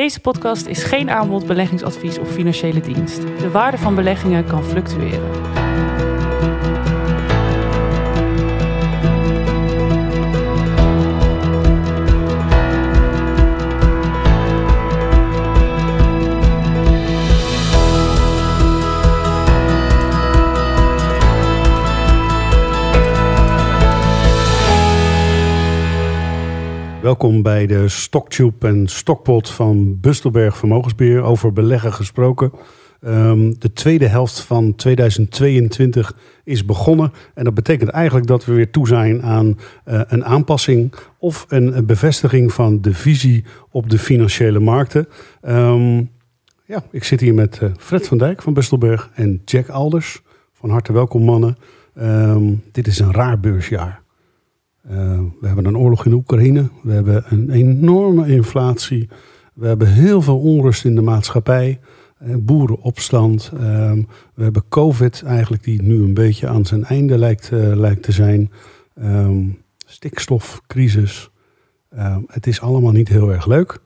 Deze podcast is geen aanbod, beleggingsadvies of financiële dienst. De waarde van beleggingen kan fluctueren. Welkom bij de Stocktube en Stockpot van Bustelberg Vermogensbeheer. Over beleggen gesproken. Um, de tweede helft van 2022 is begonnen. En dat betekent eigenlijk dat we weer toe zijn aan uh, een aanpassing of een, bevestiging van de visie op de financiële markten. Um, ja, ik zit hier met uh, Fred van Dijk van Bustelberg en Jack Alders. Van harte welkom mannen. Um, dit is een raar beursjaar. Uh, we hebben een oorlog in Oekraïne. We hebben een enorme inflatie. We hebben heel veel onrust in de maatschappij. Uh, boerenopstand. Uh, we hebben COVID eigenlijk die nu een beetje aan zijn einde lijkt, uh, lijkt te zijn. Um, stikstofcrisis. Ehm, het is allemaal niet heel erg leuk.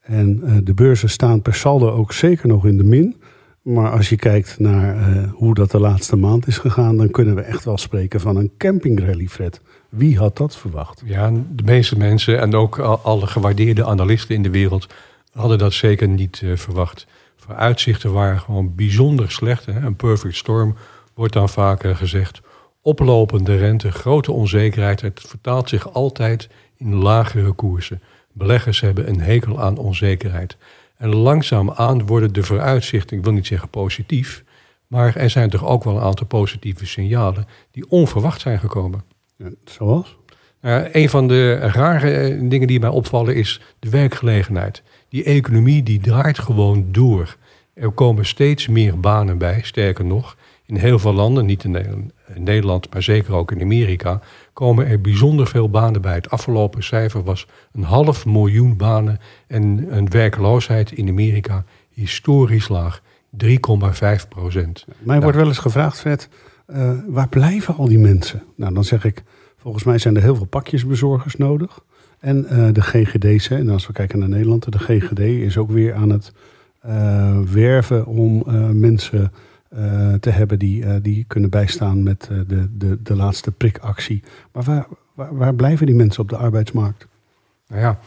En de beurzen staan per saldo ook zeker nog in de min. Maar als je kijkt naar hoe dat de laatste maand is gegaan, dan kunnen we echt wel spreken van een campingrally, Fred. Wie had dat verwacht? Ja, de meeste mensen en ook alle gewaardeerde analisten in de wereld hadden dat zeker niet uh, verwacht. Vooruitzichten waren gewoon bijzonder slecht. Hè? Een perfect storm wordt dan vaak gezegd. Oplopende rente, grote onzekerheid. Het vertaalt zich altijd in lagere koersen. Beleggers hebben een hekel aan onzekerheid. En langzaamaan worden de vooruitzichten, ik wil niet zeggen positief, maar er zijn toch ook wel een aantal positieve signalen die onverwacht zijn gekomen. Zoals? Uh, een van de rare dingen die mij opvallen is de werkgelegenheid. Die economie die draait gewoon door. Er komen steeds meer banen bij, sterker nog. In heel veel landen, niet in Nederland, maar zeker ook in Amerika, komen er bijzonder veel banen bij. Het afgelopen cijfer was een half miljoen banen en een werkloosheid in Amerika historisch laag, 3,5 procent. Mij nou, wordt wel eens gevraagd, Fred, uh, waar blijven al die mensen? Nou, dan zeg ik, volgens mij zijn er heel veel pakjesbezorgers nodig. En uh, de GGD's, en als we kijken naar Nederland, de GGD is ook weer aan het uh, werven om mensen te hebben die, die kunnen bijstaan met de, de, de laatste prikactie. Maar waar, waar, waar blijven die mensen op de arbeidsmarkt? Nou ja,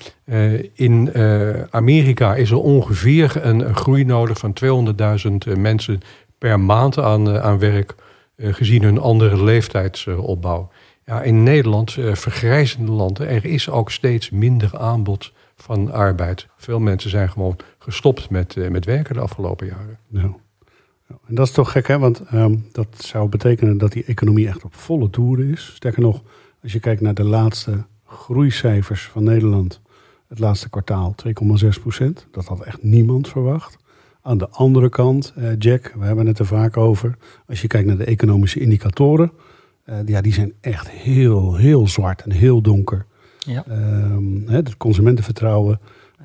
in Amerika is er ongeveer een, groei nodig van 200.000 mensen per maand aan, aan werk gezien hun andere leeftijdsopbouw. ja, in Nederland, uh, vergrijzende landen, er is ook steeds minder aanbod van arbeid. Veel mensen zijn gewoon gestopt met, uh, met werken de afgelopen jaren. Ja. En dat is toch gek, hè? Want um, dat zou betekenen dat die economie echt op volle toeren is. Sterker nog, als je kijkt naar de laatste groeicijfers van Nederland, het laatste kwartaal 2,6 procent. Dat had echt niemand verwacht. Aan de andere kant, uh, Jack, we hebben het er vaak over. Als je kijkt naar de economische indicatoren, uh, ja, die zijn echt heel, heel zwart en heel donker. Ja. Um, het consumentenvertrouwen,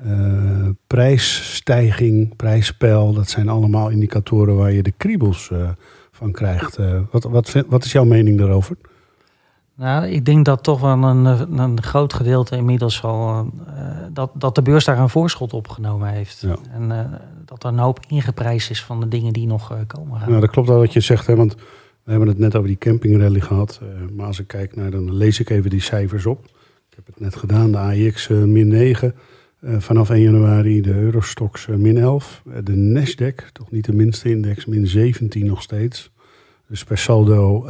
uh, prijsstijging, prijspeil, dat zijn allemaal indicatoren waar je de kriebels van krijgt. wat, wat, wat is jouw mening daarover? Nou, ik denk dat toch wel een, een groot gedeelte inmiddels al uh, dat, dat de beurs daar een voorschot op genomen heeft. Ja. En uh, dat er een hoop ingeprijsd is van de dingen die nog uh, komen gaan. Nou, dat klopt wel wat je zegt, hè, want we hebben het net over die campingrally gehad. maar als ik kijk naar, dan lees ik even die cijfers op. Ik heb het net gedaan, de AIX min 9 vanaf 1 januari, de Eurostox min 11. de Nasdaq, toch niet de minste index, min 17 nog steeds. Dus per saldo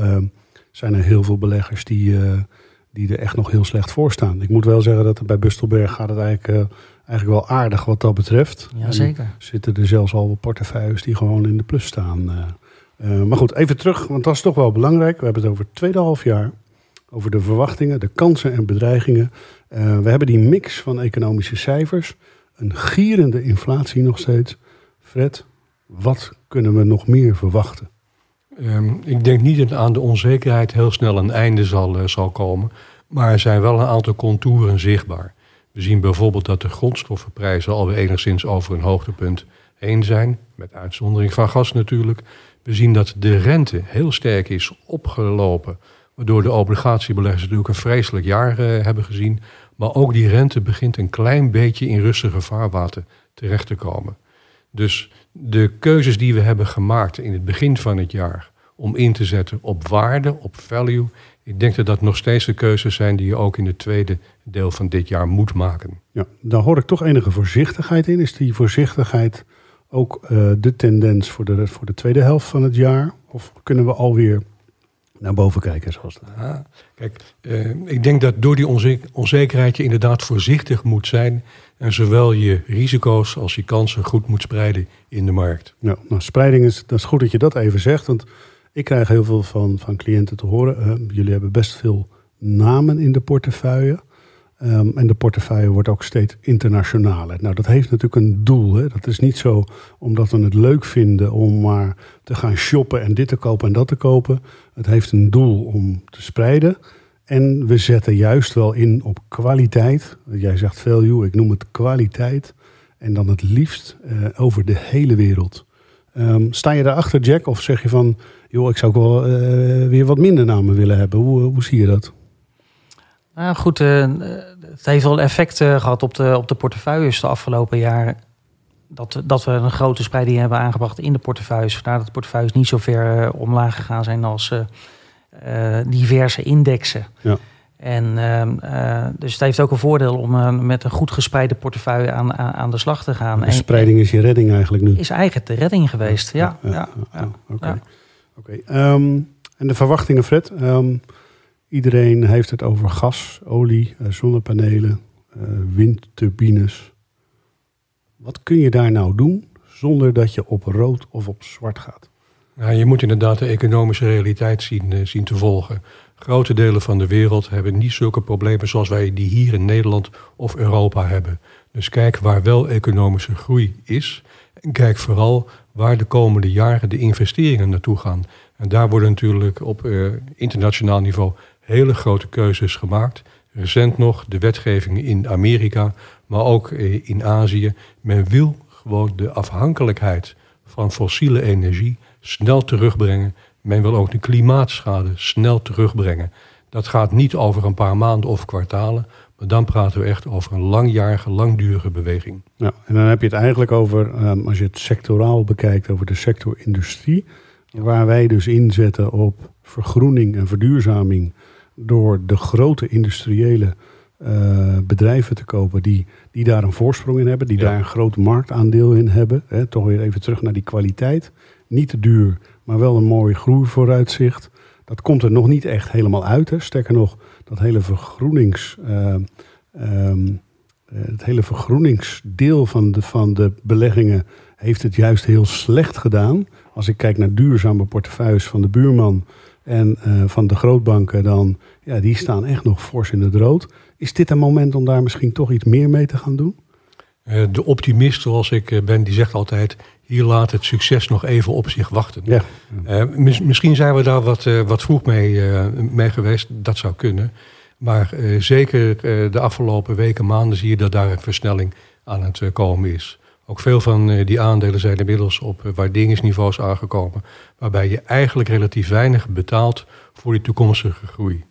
zijn er heel veel beleggers die, uh, die er echt nog heel slecht voor staan. Ik moet wel zeggen dat bij Bustelberg gaat het eigenlijk, uh, eigenlijk wel aardig wat dat betreft. Ja, zeker. zitten er zelfs al portefeuilles die gewoon in de plus staan. Uh, maar goed, even terug, want dat is toch wel belangrijk. We hebben het over het tweede half jaar. Over de verwachtingen, de kansen en bedreigingen. we hebben die mix van economische cijfers. Een gierende inflatie nog steeds. Fred, wat kunnen we nog meer verwachten? Um, ik denk niet dat aan de onzekerheid heel snel een einde zal, uh, zal komen. Maar er zijn wel een aantal contouren zichtbaar. We zien bijvoorbeeld dat de grondstoffenprijzen alweer enigszins over een hoogtepunt heen zijn. Met uitzondering van gas natuurlijk. We zien dat de rente heel sterk is opgelopen. Waardoor de obligatiebeleggers natuurlijk een vreselijk jaar hebben gezien. Maar ook die rente begint een klein beetje in rustige vaarwater terecht te komen. Dus de keuzes die we hebben gemaakt in het begin van het jaar om in te zetten op waarde, op value, ik denk dat dat nog steeds de keuzes zijn die je ook in het tweede deel van dit jaar moet maken. Ja, daar hoor ik toch enige voorzichtigheid in. Is die voorzichtigheid ook uh, de tendens voor de, voor de tweede helft van het jaar? Of kunnen we alweer naar boven kijken zoals dat? Ah, uh, ik denk dat door die onzekerheid je inderdaad voorzichtig moet zijn. En zowel je risico's als je kansen goed moet spreiden in de markt. Ja, nou, spreiding is, dat is goed dat je dat even zegt. Want ik krijg heel veel van, van cliënten te horen. Uh, jullie hebben best veel namen in de portefeuille. Um, en de portefeuille wordt ook steeds internationaler. Nou, dat heeft natuurlijk een doel. Hè? Dat is niet zo omdat we het leuk vinden om maar te gaan shoppen en dit te kopen en dat te kopen. Het heeft een doel om te spreiden. En we zetten juist wel in op kwaliteit. Jij zegt value, ik noem het kwaliteit. En dan het liefst uh, over de hele wereld. Um, sta je daarachter, Jack? Of zeg je van, joh, ik zou ook wel uh, weer wat minder namen willen hebben? Hoe, hoe zie je dat? Nou goed, uh, het heeft wel effect gehad op de, op de portefeuilles de afgelopen jaren. Dat, dat we een grote spreiding hebben aangebracht in de portefeuilles. Vandaar dat de portefeuilles niet zo ver omlaag gegaan zijn als diverse indexen. Ja. En uh, dus het heeft ook een voordeel om met een goed gespreide portefeuille aan, aan, de slag te gaan. De spreiding is je redding eigenlijk nu? Is eigenlijk de redding geweest, ja. ja, ja, ja Oké. Okay. Um, en de verwachtingen, Fred? Um, iedereen heeft het over gas, olie, uh, zonnepanelen, windturbines. Wat kun je daar nou doen zonder dat je op rood of op zwart gaat? Ja, je moet inderdaad de economische realiteit zien, zien te volgen. Grote delen van de wereld hebben niet zulke problemen zoals wij die hier in Nederland of Europa hebben. Dus kijk waar wel economische groei is. En kijk vooral waar de komende jaren de investeringen naartoe gaan. En daar worden natuurlijk op internationaal niveau hele grote keuzes gemaakt. Recent nog de wetgeving in Amerika, maar ook uh, in Azië. Men wil gewoon de afhankelijkheid van fossiele energie snel terugbrengen men wil ook de klimaatschade snel terugbrengen. Dat gaat niet over een paar maanden of kwartalen, maar dan praten we echt over een langjarige, langdurige beweging. Ja, en dan heb je het eigenlijk over, um, als je het sectoraal bekijkt, over de sector industrie. Waar wij dus inzetten op vergroening en verduurzaming door de grote industriële uh, bedrijven te kopen die, die daar een voorsprong in hebben, die daar een groot marktaandeel in hebben. Hè, toch weer even terug naar die kwaliteit. Niet te duur, maar wel een mooi groeivooruitzicht. Dat komt er nog niet echt helemaal uit. Hè. Sterker nog, dat hele vergroenings. Uh, um, het hele vergroeningsdeel van de, van de beleggingen heeft het juist heel slecht gedaan. Als ik kijk naar duurzame portefeuilles van de buurman en uh, van de grootbanken, dan ja, die staan echt nog fors in het rood. Is dit een moment om daar misschien toch iets meer mee te gaan doen? De optimist zoals ik ben, die zegt altijd: hier laat het succes nog even op zich wachten. Ja. Uh, misschien zijn we daar wat, wat vroeg mee, mee geweest, dat zou kunnen. Maar zeker de afgelopen weken, maanden zie je dat daar een versnelling aan het komen is. Ook veel van die aandelen zijn inmiddels op waarderingsniveaus aangekomen, waarbij je eigenlijk relatief weinig betaalt voor die toekomstige groei.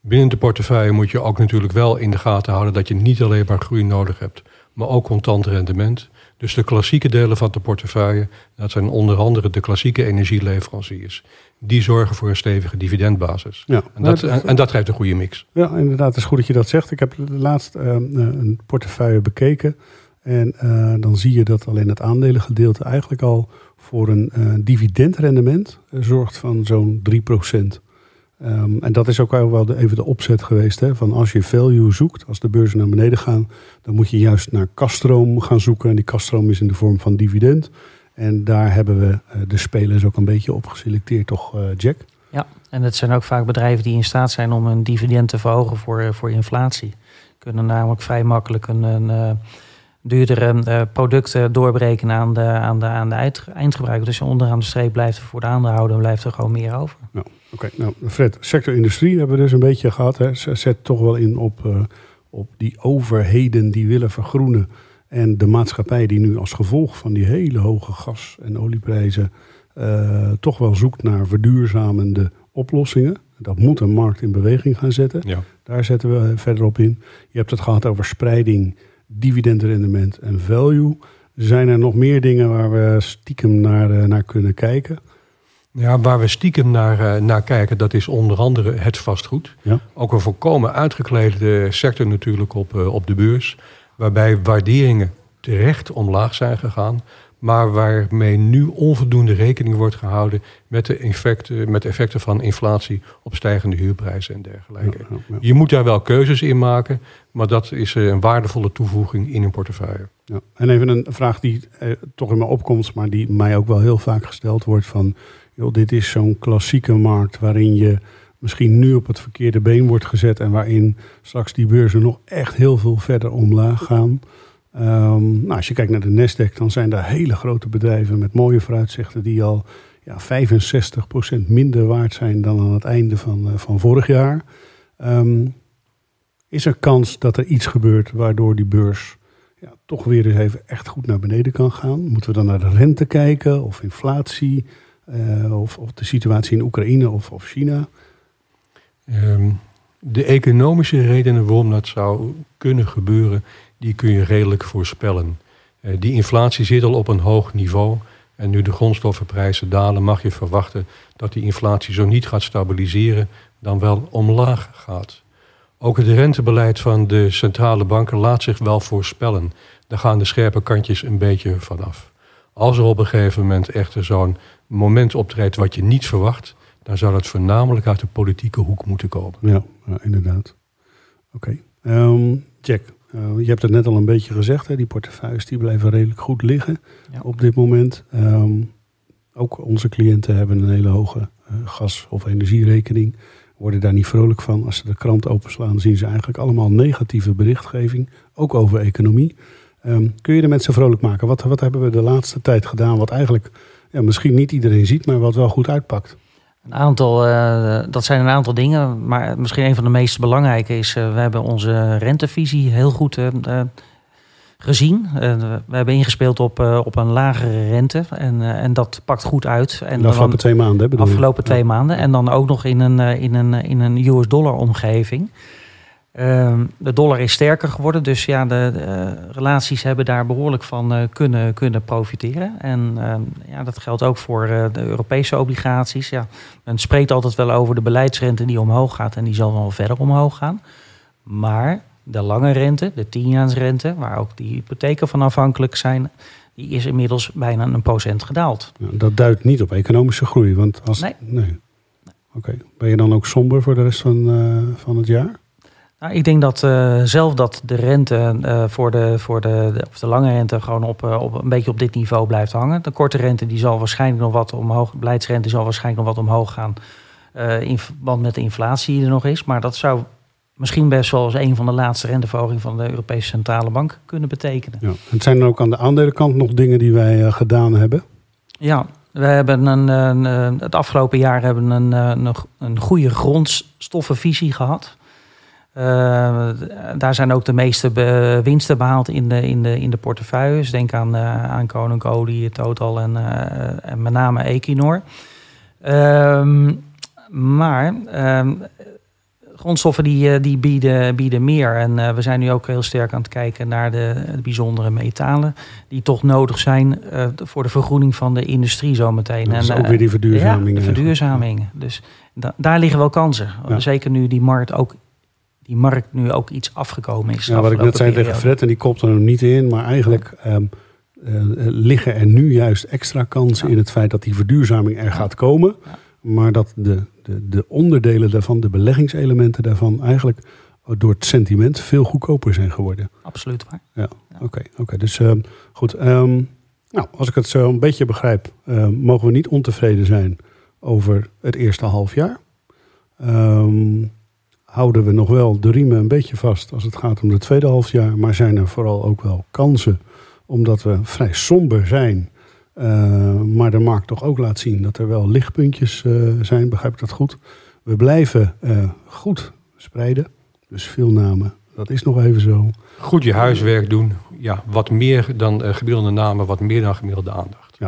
Binnen de portefeuille moet je ook natuurlijk wel in de gaten houden dat je niet alleen maar groei nodig hebt, maar ook contant rendement. Dus de klassieke delen van de portefeuille, dat zijn onder andere de klassieke energieleveranciers. Die zorgen voor een stevige dividendbasis. Ja, en, dat, en, dat geeft een goede mix. Ja, inderdaad. Het is goed dat je dat zegt. Ik heb laatst uh, een portefeuille bekeken. En uh, dan zie je dat alleen het aandelengedeelte eigenlijk al voor een uh, dividendrendement zorgt van zo'n 3%. Um, en dat is ook wel even de opzet geweest. Hè, van als je value zoekt, als de beurzen naar beneden gaan, dan moet je juist naar kaststroom gaan zoeken. En die kaststroom is in de vorm van dividend. En daar hebben we de spelers ook een beetje op geselecteerd, toch, Jack? Ja, en het zijn ook vaak bedrijven die in staat zijn om hun dividend te verhogen voor, voor inflatie. Kunnen namelijk vrij makkelijk een, een duurdere producten doorbreken aan de, aan de, aan de eindgebruiker. Dus onderaan de streep blijft er voor de aandeelhouder blijft er gewoon meer over. Ja. Oké, nou Fred, sector industrie hebben we dus een beetje gehad. Hè. Zet toch wel in op, uh, op die overheden die willen vergroenen. En de maatschappij die nu als gevolg van die hele hoge gas- en olieprijzen uh, toch wel zoekt naar verduurzamende oplossingen. Dat moet een markt in beweging gaan zetten. Ja. Daar zetten we verder op in. Je hebt het gehad over spreiding, dividendrendement en value. Zijn er nog meer dingen waar we stiekem naar, eh, naar kunnen kijken? Ja, waar we stiekem naar, eh, naar kijken, dat is onder andere het vastgoed. Ja. Ook een volkomen uitgeklede sector natuurlijk op, eh, op de beurs. Waarbij waarderingen terecht omlaag zijn gegaan. Maar waarmee nu onvoldoende rekening wordt gehouden met de effecten, met de effecten van inflatie op stijgende huurprijzen en dergelijke. Ja, ja, ja. Je moet daar wel keuzes in maken, maar dat is eh, een waardevolle toevoeging in een portefeuille. Ja. En even een vraag die eh, toch in me opkomt, maar die mij ook wel heel vaak gesteld wordt van, joh, dit is zo'n klassieke markt waarin je misschien nu op het verkeerde been wordt gezet en waarin straks die beurzen nog echt heel veel verder omlaag gaan. Ehm, nou, als je kijkt naar de Nasdaq, dan zijn daar hele grote bedrijven met mooie vooruitzichten die al ja, 65% minder waard zijn dan aan het einde van, eh, van vorig jaar. Ehm, is er kans dat er iets gebeurt waardoor die beurs ja, toch weer eens even echt goed naar beneden kan gaan? Moeten we dan naar de rente kijken of inflatie eh, of, of de situatie in Oekraïne of, of China? Ehm, de economische redenen waarom dat zou kunnen gebeuren, die kun je redelijk voorspellen. Eh, die inflatie zit al op een hoog niveau. En nu de grondstoffenprijzen dalen, mag je verwachten dat die inflatie zo niet gaat stabiliseren, dan wel omlaag gaat. Ook het rentebeleid van de centrale banken laat zich wel voorspellen. Daar gaan de scherpe kantjes een beetje vanaf. Als er op een gegeven moment echter zo'n moment optreedt wat je niet verwacht, dan zou dat voornamelijk uit de politieke hoek moeten komen. Ja, inderdaad. Oké. Ehm, Jack, eh, je hebt het net al een beetje gezegd. Hè? Die portefeuilles die blijven redelijk goed liggen Ja. op dit moment. Ehm, ook onze cliënten hebben een hele hoge eh, gas- of energierekening. Worden daar niet vrolijk van. Als ze de krant openslaan zien ze eigenlijk allemaal negatieve berichtgeving. Ook over economie. Ehm, kun je de mensen vrolijk maken? Wat, wat hebben we de laatste tijd gedaan wat eigenlijk ja, misschien niet iedereen ziet, maar wat wel goed uitpakt? Een aantal, eh, dat zijn een aantal dingen, maar misschien een van de meest belangrijke is, eh, we hebben onze rentevisie heel goed eh, gezien. We hebben ingespeeld op, op een lagere rente en, en dat pakt goed uit. En de afgelopen dan- twee maanden, bedoel afgelopen twee Ja. maanden en dan ook nog in een, in een, in een US dollar omgeving. Ehm, de dollar is sterker geworden, dus ja, de, eh, relaties hebben daar behoorlijk van eh, kunnen, kunnen profiteren. En ehm, ja, dat geldt ook voor eh, de Europese obligaties. Ja, men spreekt altijd wel over de beleidsrente die omhoog gaat en die zal wel verder omhoog gaan. Maar de lange rente, de tienjaarsrente, waar ook die hypotheken van afhankelijk zijn, die is inmiddels bijna een procent gedaald. Ja, dat duidt niet op economische groei. Want als, Nee. Oké. Ben je dan ook somber voor de rest van, van het jaar? Nou, ik denk dat eh, zelf dat de rente eh, voor, de, voor de, de, of de lange rente gewoon op, eh, op een beetje op dit niveau blijft hangen. De korte rente die zal waarschijnlijk nog wat omhoog, de beleidsrente zal waarschijnlijk nog wat omhoog gaan in verband met de inflatie die er nog is. Maar dat zou misschien best wel eens een van de laatste renteverhogingen van de Europese Centrale Bank kunnen betekenen. Ja. En zijn er ook aan de aandelenkant nog dingen die wij gedaan hebben? Ja, we hebben een, een, het afgelopen jaar hebben een, een, een goede grondstoffenvisie gehad. Eh, daar zijn ook de meeste be- winsten behaald in de, in de, in de portefeuilles. Denk aan, eh aan Koninkolie, Total en, eh, en met name Equinor. Ehm, maar ehm, grondstoffen die, die bieden, bieden meer. En we zijn nu ook heel sterk aan het kijken naar de, de bijzondere metalen... die toch nodig zijn voor de vergroening van de industrie zometeen. Dat is En, ook weer die verduurzaming. ja, de verduurzaming. Dus da- daar liggen wel kansen. Ja. Zeker nu die markt ook die markt nu ook iets afgekomen is. Ja, wat ik net zei tegen. Fred, en die kopt er nog niet in. Maar eigenlijk ehm, eh, liggen er nu juist extra kansen Ja. in het feit dat die verduurzaming er Ja. gaat komen. Maar dat de, de, de onderdelen daarvan, de beleggingselementen daarvan, eigenlijk door het sentiment veel goedkoper zijn geworden. Absoluut waar. Ja, oké. oké. Dus ehm, goed. ehm, nou, als ik het zo een beetje begrijp, mogen we niet ontevreden zijn over het eerste half jaar. Ehm, houden we nog wel de riemen een beetje vast als het gaat om het tweede halfjaar. Maar zijn er vooral ook wel kansen, omdat we vrij somber zijn. eh, maar de markt toch ook laat zien dat er wel lichtpuntjes eh, zijn. Begrijp ik dat goed? We blijven eh, goed spreiden. Dus veel namen. Dat is nog even zo. Goed je huiswerk doen. Ja, wat meer dan gemiddelde namen, wat meer dan gemiddelde aandacht.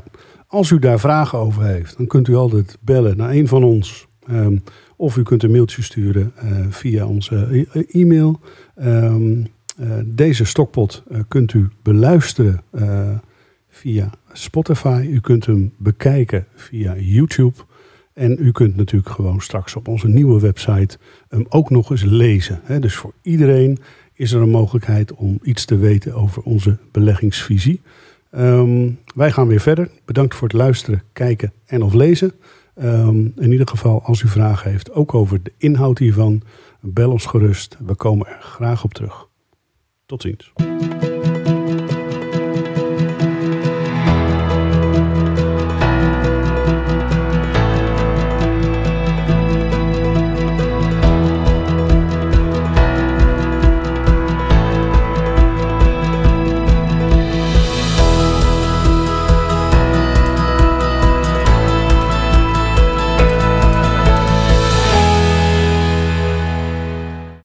Als u daar vragen over heeft, dan kunt u altijd bellen naar een van ons. Ehm, Of u kunt een mailtje sturen via onze e-mail. Ehm, deze stokpot kunt u beluisteren via Spotify. U kunt hem bekijken via YouTube. En u kunt natuurlijk gewoon straks op onze nieuwe website hem ook nog eens lezen. Dus voor iedereen is er een mogelijkheid om iets te weten over onze beleggingsvisie. Ehm, wij gaan weer verder. Bedankt voor het luisteren, kijken en of lezen. Ehm, in ieder geval, als u vragen heeft, ook over de inhoud hiervan, bel ons gerust. We komen er graag op terug. Tot ziens.